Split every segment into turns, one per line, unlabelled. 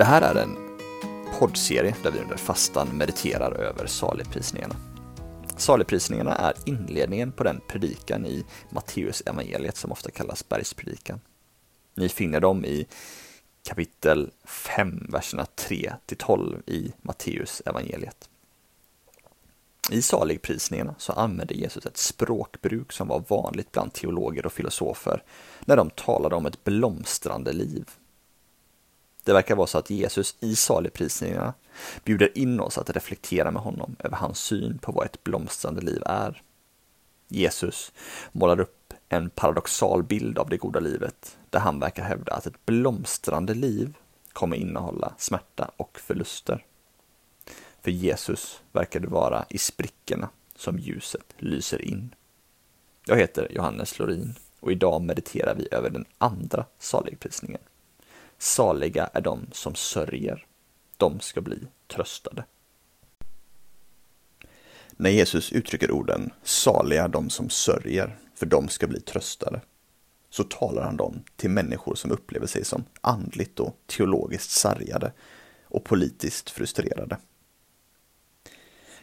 Det här är en poddserie där vi under fastan mediterar över saligprisningarna. Saligprisningarna är inledningen på den predikan i Matteus evangeliet som ofta kallas bergspredikan. Ni finner dem i kapitel 5, verserna 3 till 12 i Matteus evangeliet. I saligprisningarna så använde Jesus ett språkbruk som var vanligt bland teologer och filosofer när de talade om ett blomstrande liv. Det verkar vara så att Jesus i saligprisningarna bjuder in oss att reflektera med honom över hans syn på vad ett blomstrande liv är. Jesus målar upp en paradoxal bild av det goda livet där han verkar hävda att ett blomstrande liv kommer innehålla smärta och förluster. För Jesus verkar det vara i sprickorna som ljuset lyser in. Jag heter Johannes Lorin och idag mediterar vi över den andra saligprisningen. Saliga är de som sörjer, de ska bli tröstade. När Jesus uttrycker orden saliga de som sörjer, för de ska bli tröstade, så talar han dem till människor som upplever sig som andligt och teologiskt sargade och politiskt frustrerade.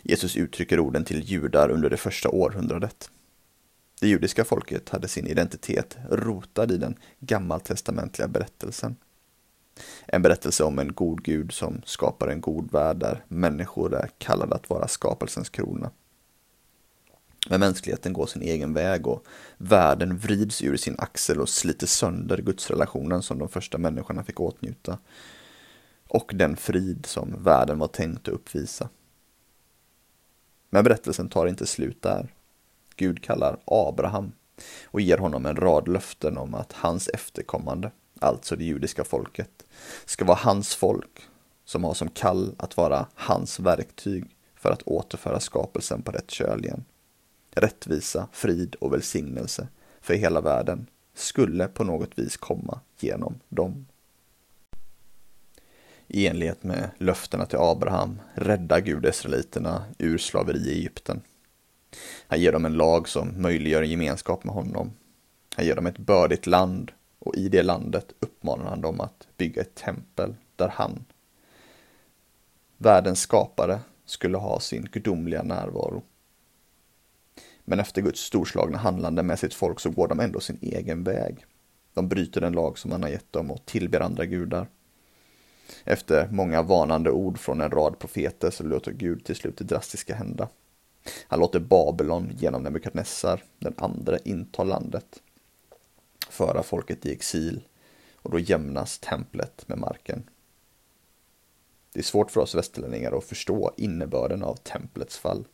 Jesus uttrycker orden till judar under det första århundradet. Det judiska folket hade sin identitet rotad i den gammaltestamentliga berättelsen. En berättelse om en god gud som skapar en god värld där människor är kallade att vara skapelsens krona. Men mänskligheten går sin egen väg och världen vrids ur sin axel och sliter sönder gudsrelationen som de första människorna fick åtnjuta. Och den frid som världen var tänkt att uppvisa. Men berättelsen tar inte slut där. Gud kallar Abraham och ger honom en rad löften om att hans efterkommande, alltså det judiska folket, ska vara hans folk som har som kall att vara hans verktyg för att återföra skapelsen på rätt köl igen. Rättvisa, frid och välsignelse för hela världen skulle på något vis komma genom dem. I enlighet med löftena till Abraham räddar Gud israeliterna ur slaveri i Egypten. Han ger dem en lag som möjliggör en gemenskap med honom. Han ger dem ett bördigt land och i det landet uppmanar han dem att bygga ett tempel där han, världens skapare, skulle ha sin gudomliga närvaro. Men efter Guds storslagna handlande med sitt folk så går de ändå sin egen väg. De bryter den lag som han har gett dem och tillber andra gudar. Efter många varnande ord från en rad profeter så låter Gud till slut det drastiska hända. Han låter Babylon genom Nebukadnessar, den andra, inta landet, föra folket i exil och då jämnas templet med marken. Det är svårt för oss västerlänningar att förstå innebörden av templets fall.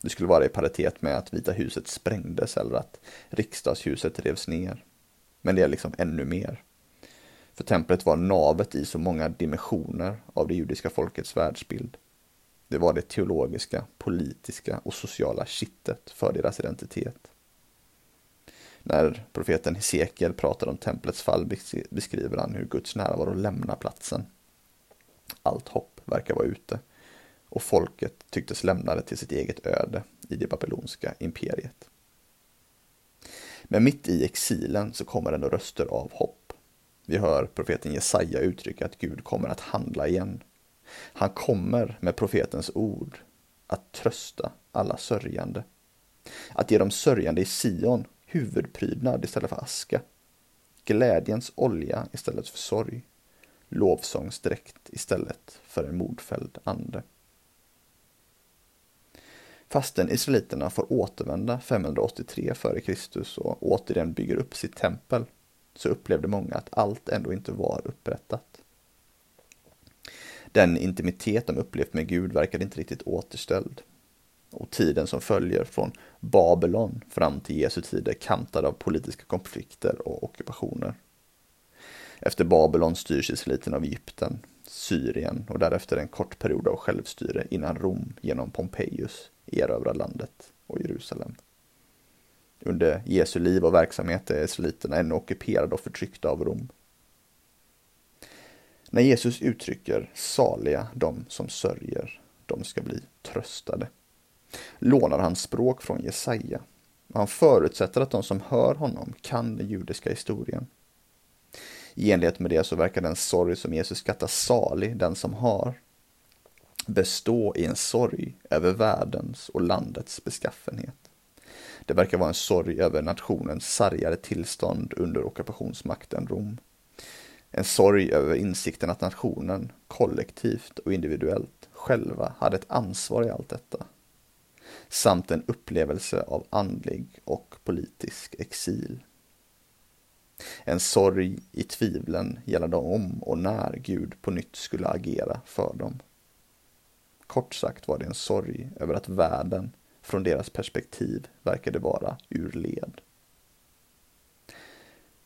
Det skulle vara i paritet med att Vita huset sprängdes eller att riksdagshuset revs ner. Men det är liksom ännu mer. För templet var navet i så många dimensioner av det judiska folkets världsbild. Det var det teologiska, politiska och sociala kittet för deras identitet. När profeten Hesekiel pratar om templets fall beskriver han hur Guds närvaro lämnar platsen. Allt hopp verkar vara ute och folket tycktes lämna det till sitt eget öde i det babylonska imperiet. Men mitt i exilen så kommer ändå röster av hopp. Vi hör profeten Jesaja uttrycka att Gud kommer att handla igen. Han kommer med profetens ord att trösta alla sörjande. Att ge de sörjande i Sion huvudprydnad istället för aska. Glädjens olja istället för sorg. Lovsångsdräkt istället för en mordfälld ande. Fastän israeliterna får återvända 583 f.Kr. och återigen bygger upp sitt tempel så upplevde många att allt ändå inte var upprättat. Den intimitet de upplevt med Gud verkade inte riktigt återställd. Och tiden som följer från Babylon fram till Jesu tid är kantad av politiska konflikter och ockupationer. Efter Babylon styrs israeliterna av Egypten, Syrien och därefter en kort period av självstyre innan Rom genom Pompejus erövrar landet och Jerusalem. Under Jesu liv och verksamhet är israeliterna ännu ockuperade och förtryckta av Rom. När Jesus uttrycker saliga de som sörjer, de ska bli tröstade, lånar han språk från Jesaja. Han förutsätter att de som hör honom kan den judiska historien. I enlighet med det så verkar den sorg som Jesus skattar salig, den som har, bestå i en sorg över världens och landets beskaffenhet. Det verkar vara en sorg över nationens sargade tillstånd under ockupationsmakten Rom. En sorg över insikten att nationen, kollektivt och individuellt, själva hade ett ansvar i allt detta. Samt en upplevelse av andlig och politisk exil. En sorg i tvivlen gällande om och när Gud på nytt skulle agera för dem. Kort sagt var det en sorg över att världen, från deras perspektiv, verkade vara ur led.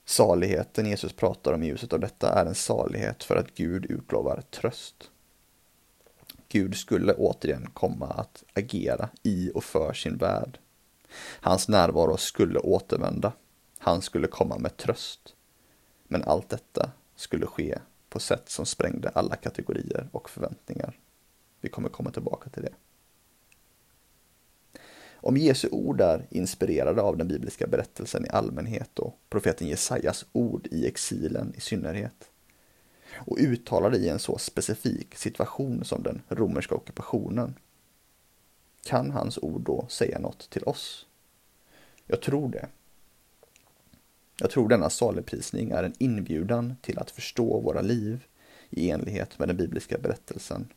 Saligheten Jesus pratar om i ljuset av detta är en salighet för att Gud utlovar tröst. Gud skulle återigen komma att agera i och för sin värld. Hans närvaro skulle återvända. Han skulle komma med tröst. Men allt detta skulle ske på sätt som sprängde alla kategorier och förväntningar. Vi kommer komma tillbaka till det. Om Jesu ord är inspirerade av den bibliska berättelsen i allmänhet och profeten Jesajas ord i exilen i synnerhet och uttalade i en så specifik situation som den romerska ockupationen kan hans ord då säga något till oss? Jag tror det. Jag tror denna saligprisning är en inbjudan till att förstå våra liv i enlighet med den bibliska berättelsen.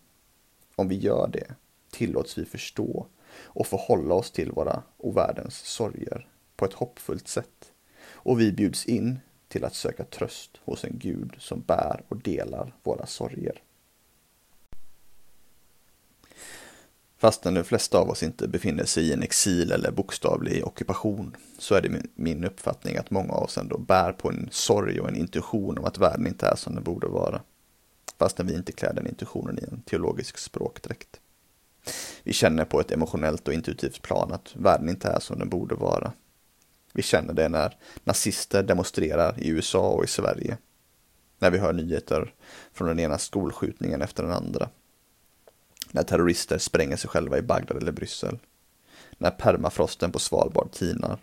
Om vi gör det tillåts vi förstå och förhålla oss till våra och världens sorger på ett hoppfullt sätt. Och vi bjuds in till att söka tröst hos en Gud som bär och delar våra sorger. Fastän de flesta av oss inte befinner sig i en exil eller bokstavlig ockupation så är det min uppfattning att många av oss ändå bär på en sorg och en intuition om att världen inte är som den borde vara. Fastän vi inte klär den intuitionen i en teologisk språkdräkt. Vi känner på ett emotionellt och intuitivt plan att världen inte är som den borde vara. Vi känner det när nazister demonstrerar i USA och i Sverige. När vi hör nyheter från den ena skolskjutningen efter den andra. När terrorister spränger sig själva i Bagdad eller Bryssel. När permafrosten på Svalbard tinar.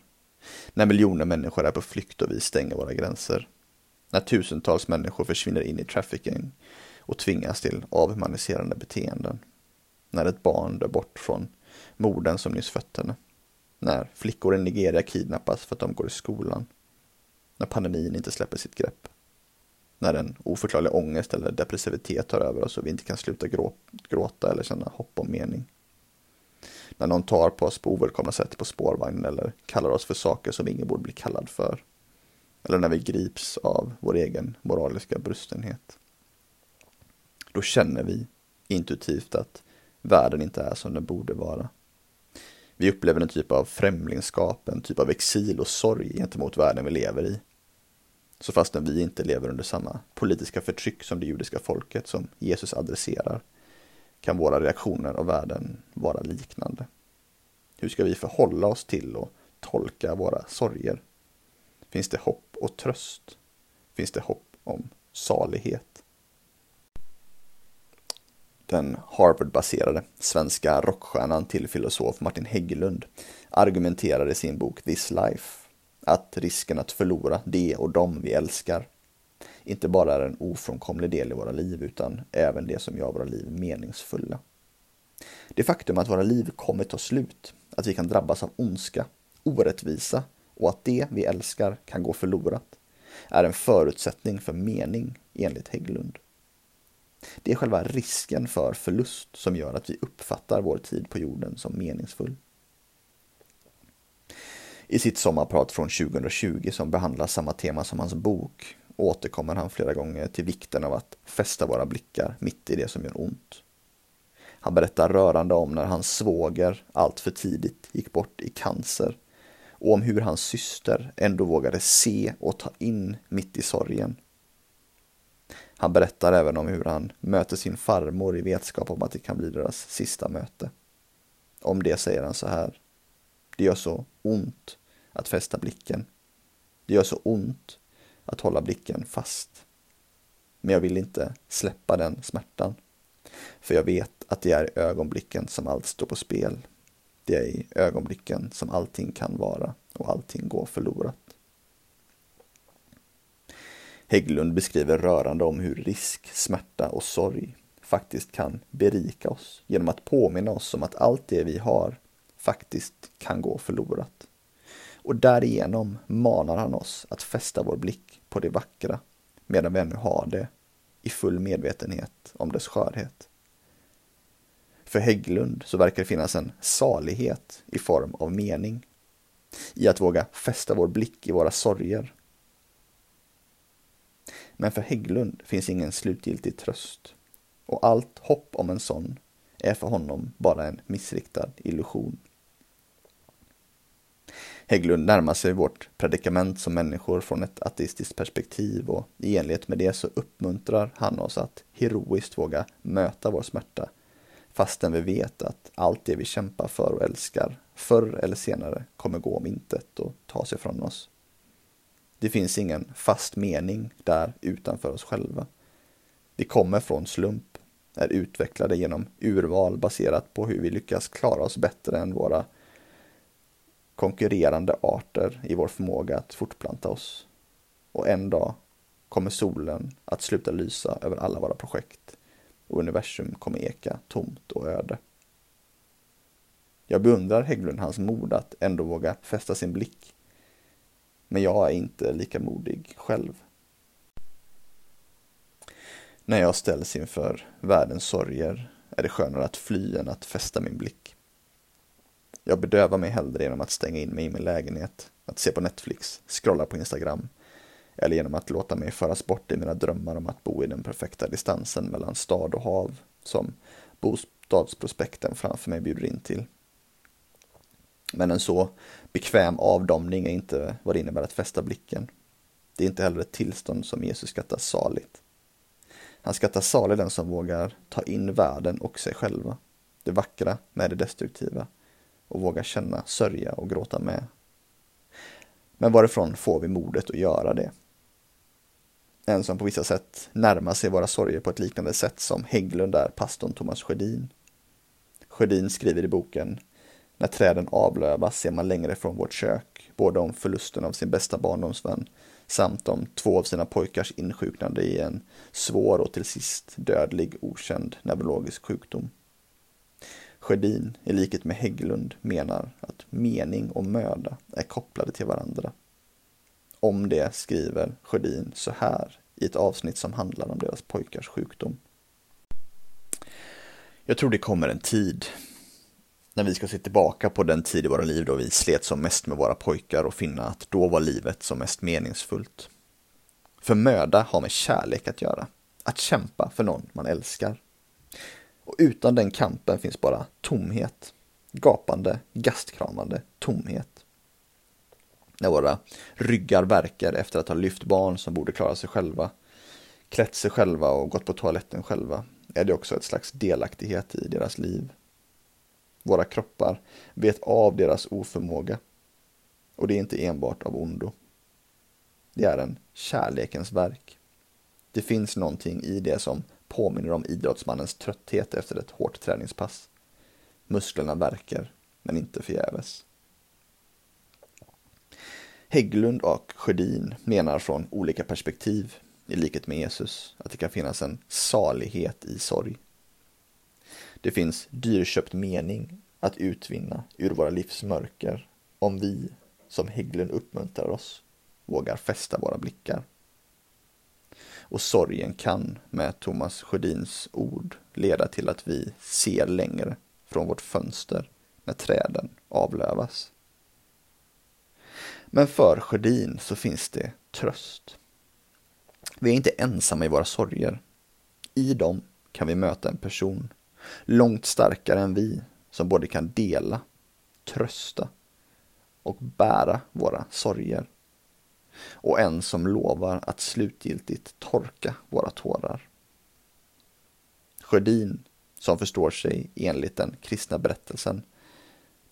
När miljoner människor är på flykt och vi stänger våra gränser. När tusentals människor försvinner in i trafficking och tvingas till avhumaniserande beteenden när ett barn dör bort från morden som nyss fött henne. När flickor i Nigeria kidnappas för att de går i skolan. När pandemin inte släpper sitt grepp. När en oförklarlig ångest eller depressivitet tar över oss och vi inte kan sluta gråta eller känna hopp om mening. När någon tar på oss på ovälkomna sätt på spårvagnen eller kallar oss för saker som ingen borde bli kallad för. Eller när vi grips av vår egen moraliska brustenhet. Då känner vi intuitivt att världen inte är som den borde vara. Vi upplever en typ av främlingskap, en typ av exil och sorg gentemot världen vi lever i. Så fastän vi inte lever under samma politiska förtryck som det judiska folket som Jesus adresserar, kan våra reaktioner av världen vara liknande. Hur ska vi förhålla oss till och tolka våra sorger? Finns det hopp och tröst? Finns det hopp om salighet? Den Harvard-baserade svenska rockstjärnan till filosof Martin Hägglund argumenterar i sin bok This Life att risken att förlora det och dem vi älskar inte bara är en ofrånkomlig del i våra liv utan även det som gör våra liv meningsfulla. Det faktum att våra liv kommer ta slut, att vi kan drabbas av ondska, orättvisa och att det vi älskar kan gå förlorat är en förutsättning för mening enligt Hägglund. Det är själva risken för förlust som gör att vi uppfattar vår tid på jorden som meningsfull. I sitt sommarprat från 2020 som behandlar samma tema som hans bok återkommer han flera gånger till vikten av att fästa våra blickar mitt i det som gör ont. Han berättar rörande om när hans svåger allt för tidigt gick bort i cancer och om hur hans syster ändå vågade se och ta in mitt i sorgen han berättar även om hur han möter sin farmor i vetskap om att det kan bli deras sista möte. Om det säger han så här. Det gör så ont att fästa blicken. Det gör så ont att hålla blicken fast. Men jag vill inte släppa den smärtan. För jag vet att det är i ögonblicken som allt står på spel. Det är i ögonblicken som allting kan vara och allting går förlorat. Hägglund beskriver rörande om hur risk, smärta och sorg faktiskt kan berika oss genom att påminna oss om att allt det vi har faktiskt kan gå förlorat. Och därigenom manar han oss att fästa vår blick på det vackra medan vi ännu har det i full medvetenhet om dess skörhet. För Hägglund så verkar det finnas en salighet i form av mening. I att våga fästa vår blick i våra sorger. Men för Hägglund finns ingen slutgiltig tröst. Och allt hopp om en sån är för honom bara en missriktad illusion. Hägglund närmar sig vårt predikament som människor från ett ateistiskt perspektiv och i enlighet med det så uppmuntrar han oss att heroiskt våga möta vår smärta fastän vi vet att allt det vi kämpar för och älskar förr eller senare kommer gå om intet och tas ifrån oss. Det finns ingen fast mening där utanför oss själva. Vi kommer från slump, är utvecklade genom urval baserat på hur vi lyckas klara oss bättre än våra konkurrerande arter i vår förmåga att fortplanta oss. Och en dag kommer solen att sluta lysa över alla våra projekt och universum kommer eka tomt och öde. Jag beundrar Hägglund hans mod att ändå våga fästa sin blick. Men jag är inte lika modig själv. När jag ställs inför världens sorger är det skönare att fly än att fästa min blick. Jag bedövar mig hellre genom att stänga in mig i min lägenhet, att se på Netflix, scrolla på Instagram eller genom att låta mig föras bort i mina drömmar om att bo i den perfekta distansen mellan stad och hav som bostadsprospekten framför mig bjuder in till. Men en så bekväm avdomning är inte vad det innebär att fästa blicken. Det är inte heller ett tillstånd som Jesus skattar saligt. Han skattar salig den som vågar ta in världen och sig själva, det vackra med det destruktiva och vågar känna, sörja och gråta med. Men varifrån får vi modet att göra det? En som på vissa sätt närmar sig våra sorger på ett liknande sätt som Hägglund är pastorn Thomas Sjödin. Sjödin skriver i boken när träden avlövas ser man längre från vårt kök, både om förlusten av sin bästa barndomsvän samt om två av sina pojkars insjuknande i en svår och till sist dödlig okänd neurologisk sjukdom. Sjödin, i likhet med Hägglund, menar att mening och möda är kopplade till varandra. Om det skriver Sjödin så här i ett avsnitt som handlar om deras pojkars sjukdom. Jag tror det kommer en tid när vi ska se tillbaka på den tid i våra liv då vi slet som mest med våra pojkar och finna att då var livet som mest meningsfullt. För möda har med kärlek att göra, att kämpa för någon man älskar. Och utan den kampen finns bara tomhet, gapande, gastkramande tomhet när våra ryggar verkar efter att ha lyft barn som borde klara sig själva, klätt sig själva och gått på toaletten själva, är det också ett slags delaktighet i deras liv. Våra kroppar vet av deras oförmåga. Och det är inte enbart av ondo. Det är en kärlekens verk. Det finns någonting i det som påminner om idrottsmannens trötthet efter ett hårt träningspass. Musklerna verkar, men inte förgäves. Hägglund och Sjödin menar från olika perspektiv, i likhet med Jesus, att det kan finnas en salighet i sorg. Det finns dyrköpt mening att utvinna ur våra livs mörker om vi, som Hägglund uppmuntrar oss, vågar fästa våra blickar. Och sorgen kan, med Thomas Sjödins ord, leda till att vi ser längre från vårt fönster när träden avlövas. Men för Sjödin så finns det tröst. Vi är inte ensamma i våra sorger. I dem kan vi möta en person långt starkare än vi som både kan dela, trösta och bära våra sorger. Och en som lovar att slutgiltigt torka våra tårar. Sjödin som förstår sig enligt den kristna berättelsen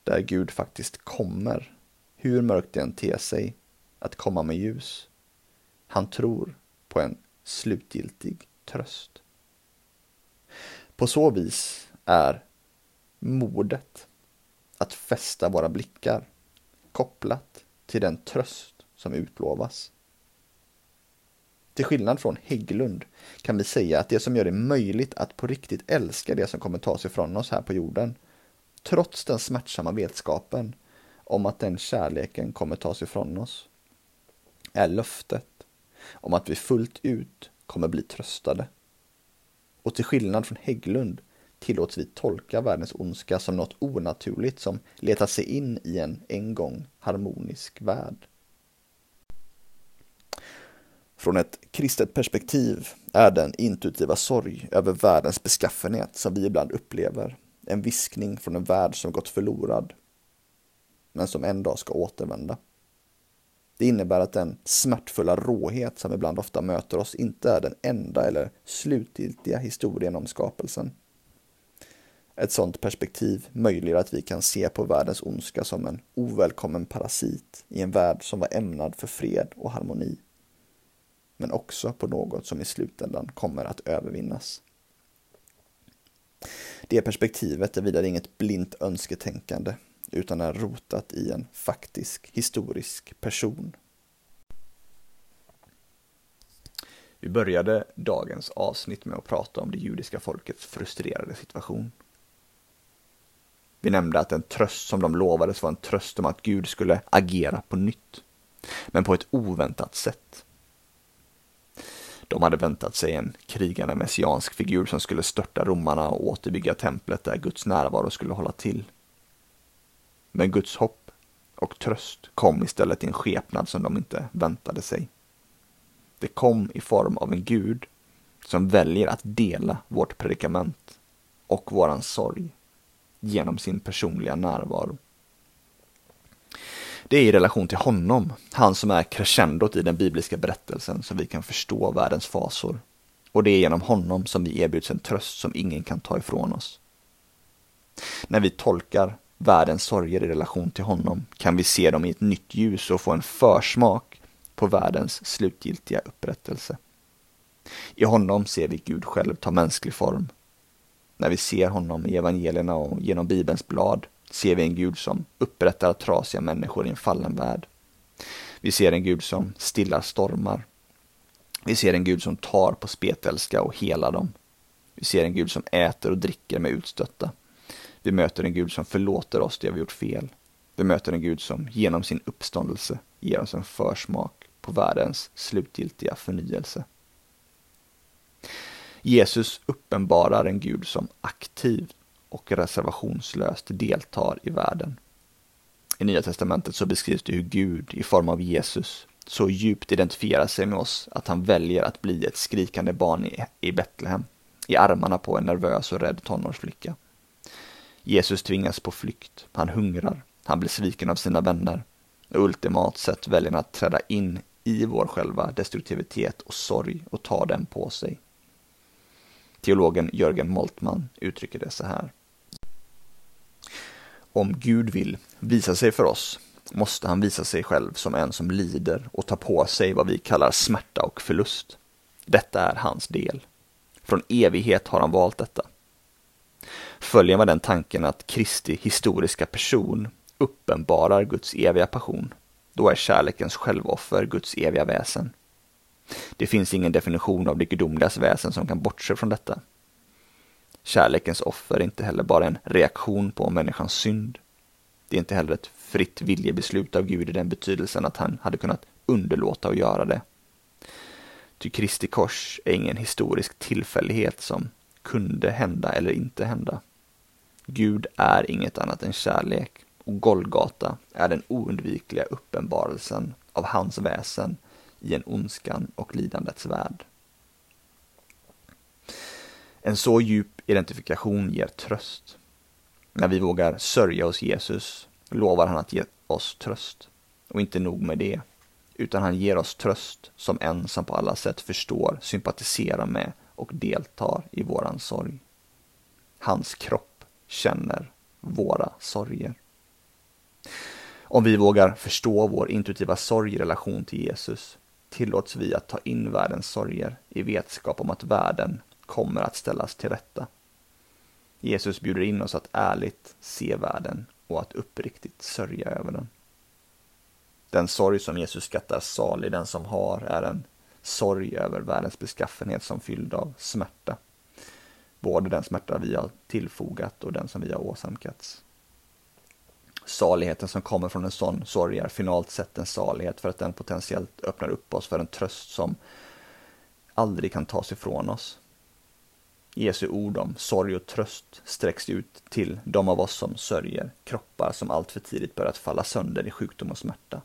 där Gud faktiskt kommer hur mörkt det än ter sig, att komma med ljus. Han tror på en slutgiltig tröst. På så vis är modet att fästa våra blickar kopplat till den tröst som utlovas. Till skillnad från Hägglund kan vi säga att det som gör det möjligt att på riktigt älska det som kommer tas ifrån oss här på jorden, trots den smärtsamma vetskapen om att den kärleken kommer tas ifrån oss, är löftet om att vi fullt ut kommer bli tröstade. Och till skillnad från Hägglund tillåts vi tolka världens ondska som något onaturligt som letat sig in i en en gång harmonisk värld. Från ett kristet perspektiv är den intuitiva sorg över världens beskaffenhet som vi ibland upplever en viskning från en värld som gått förlorad, men som en dag ska återvända. Det innebär att den smärtfulla råhet som ibland ofta möter oss inte är den enda eller slutgiltiga historien om skapelsen. Ett sådant perspektiv möjliggör att vi kan se på världens ondska som en ovälkommen parasit i en värld som var ämnad för fred och harmoni. Men också på något som i slutändan kommer att övervinnas. Det perspektivet är vidare inget blint önsketänkande utan är rotat i en faktisk historisk person. Vi började dagens avsnitt med att prata om det judiska folkets frustrerade situation. Vi nämnde att en tröst som de lovades var en tröst om att Gud skulle agera på nytt, men på ett oväntat sätt. De hade väntat sig en krigande messiansk figur som skulle störta romarna och återbygga templet där Guds närvaro skulle hålla till. Men Guds hopp och tröst kom istället i en skepnad som de inte väntade sig. Det kom i form av en Gud som väljer att dela vårt predikament och våran sorg genom sin personliga närvaro. Det är i relation till honom, han som är crescendot i den bibliska berättelsen, som vi kan förstå världens fasor. Och det är genom honom som vi erbjuds en tröst som ingen kan ta ifrån oss. När vi tolkar världens sorger i relation till honom kan vi se dem i ett nytt ljus och få en försmak på världens slutgiltiga upprättelse. I honom ser vi Gud själv ta mänsklig form. När vi ser honom i evangelierna och genom Bibelns blad ser vi en Gud som upprättar trasiga människor i en fallen värld. Vi ser en Gud som stillar stormar. Vi ser en Gud som tar på spetälska och helar dem. Vi ser en Gud som äter och dricker med utstötta. Vi möter en Gud som förlåter oss det vi gjort fel. Vi möter en Gud som genom sin uppståndelse ger oss en försmak på världens slutgiltiga förnyelse. Jesus uppenbarar en Gud som aktivt och reservationslöst deltar i världen. I Nya Testamentet så beskrivs det hur Gud i form av Jesus så djupt identifierar sig med oss att han väljer att bli ett skrikande barn i Betlehem, i armarna på en nervös och rädd tonårsflicka. Jesus tvingas på flykt, han hungrar, han blir sviken av sina vänner. Och ultimat sett väljer han att träda in i vår själva destruktivitet och sorg och ta den på sig. Teologen Jörgen Moltmann uttrycker det så här. Om Gud vill visa sig för oss måste han visa sig själv som en som lider och tar på sig vad vi kallar smärta och förlust. Detta är hans del. Från evighet har han valt detta. Följer man den tanken att Kristi historiska person uppenbarar Guds eviga passion, då är kärlekens självoffer Guds eviga väsen. Det finns ingen definition av det gudomligas väsen som kan bortse från detta. Kärlekens offer är inte heller bara en reaktion på människans synd. Det är inte heller ett fritt viljebeslut av Gud i den betydelsen att han hade kunnat underlåta att göra det. Ty Kristi kors är ingen historisk tillfällighet som kunde hända eller inte hända. Gud är inget annat än kärlek och Golgata är den oundvikliga uppenbarelsen av hans väsen i en ondskan och lidandets värld. En så djup identifikation ger tröst. När vi vågar sörja hos Jesus lovar han att ge oss tröst. Och inte nog med det, utan han ger oss tröst som en som på alla sätt förstår, sympatiserar med och deltar i våran sorg. Hans kropp känner våra sorger. Om vi vågar förstå vår intuitiva sorg i relation till Jesus tillåts vi att ta in världens sorger i vetskap om att världen kommer att ställas till rätta. Jesus bjuder in oss att ärligt se världen och att uppriktigt sörja över den. Den sorg som Jesus skattar salig den som har är en sorg över världens beskaffenhet som fylld av smärta. Både den smärta vi har tillfogat och den som vi har åsamkats. Saligheten som kommer från en sån sorg är finalt sett en salighet för att den potentiellt öppnar upp oss för en tröst som aldrig kan tas ifrån oss. Jesu ord om sorg och tröst sträcks ut till de av oss som sörjer kroppar som alltför tidigt börjat falla sönder i sjukdom och smärta.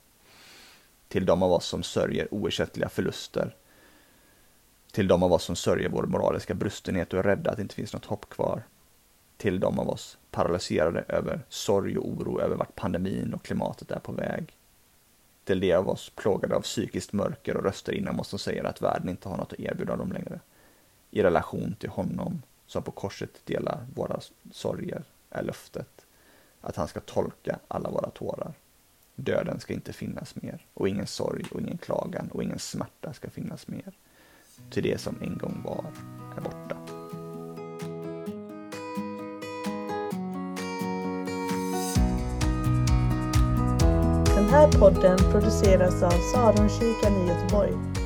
Till de av oss som sörjer oersättliga förluster. Till de av oss som sörjer vår moraliska brustenhet och är rädda att det inte finns något hopp kvar. Till de av oss paralyserade över sorg och oro över vart pandemin och klimatet är på väg. Till de av oss plågade av psykiskt mörker och röster inom oss som säger att världen inte har något att erbjuda dem längre i relation till honom som på korset delar våra sorger är löftet att han ska tolka alla våra tårar. Döden ska inte finnas mer och ingen sorg och ingen klagan och ingen smärta ska finnas mer. Till det som en gång var är borta.
Den här podden produceras av Saronkyrkan i Göteborg.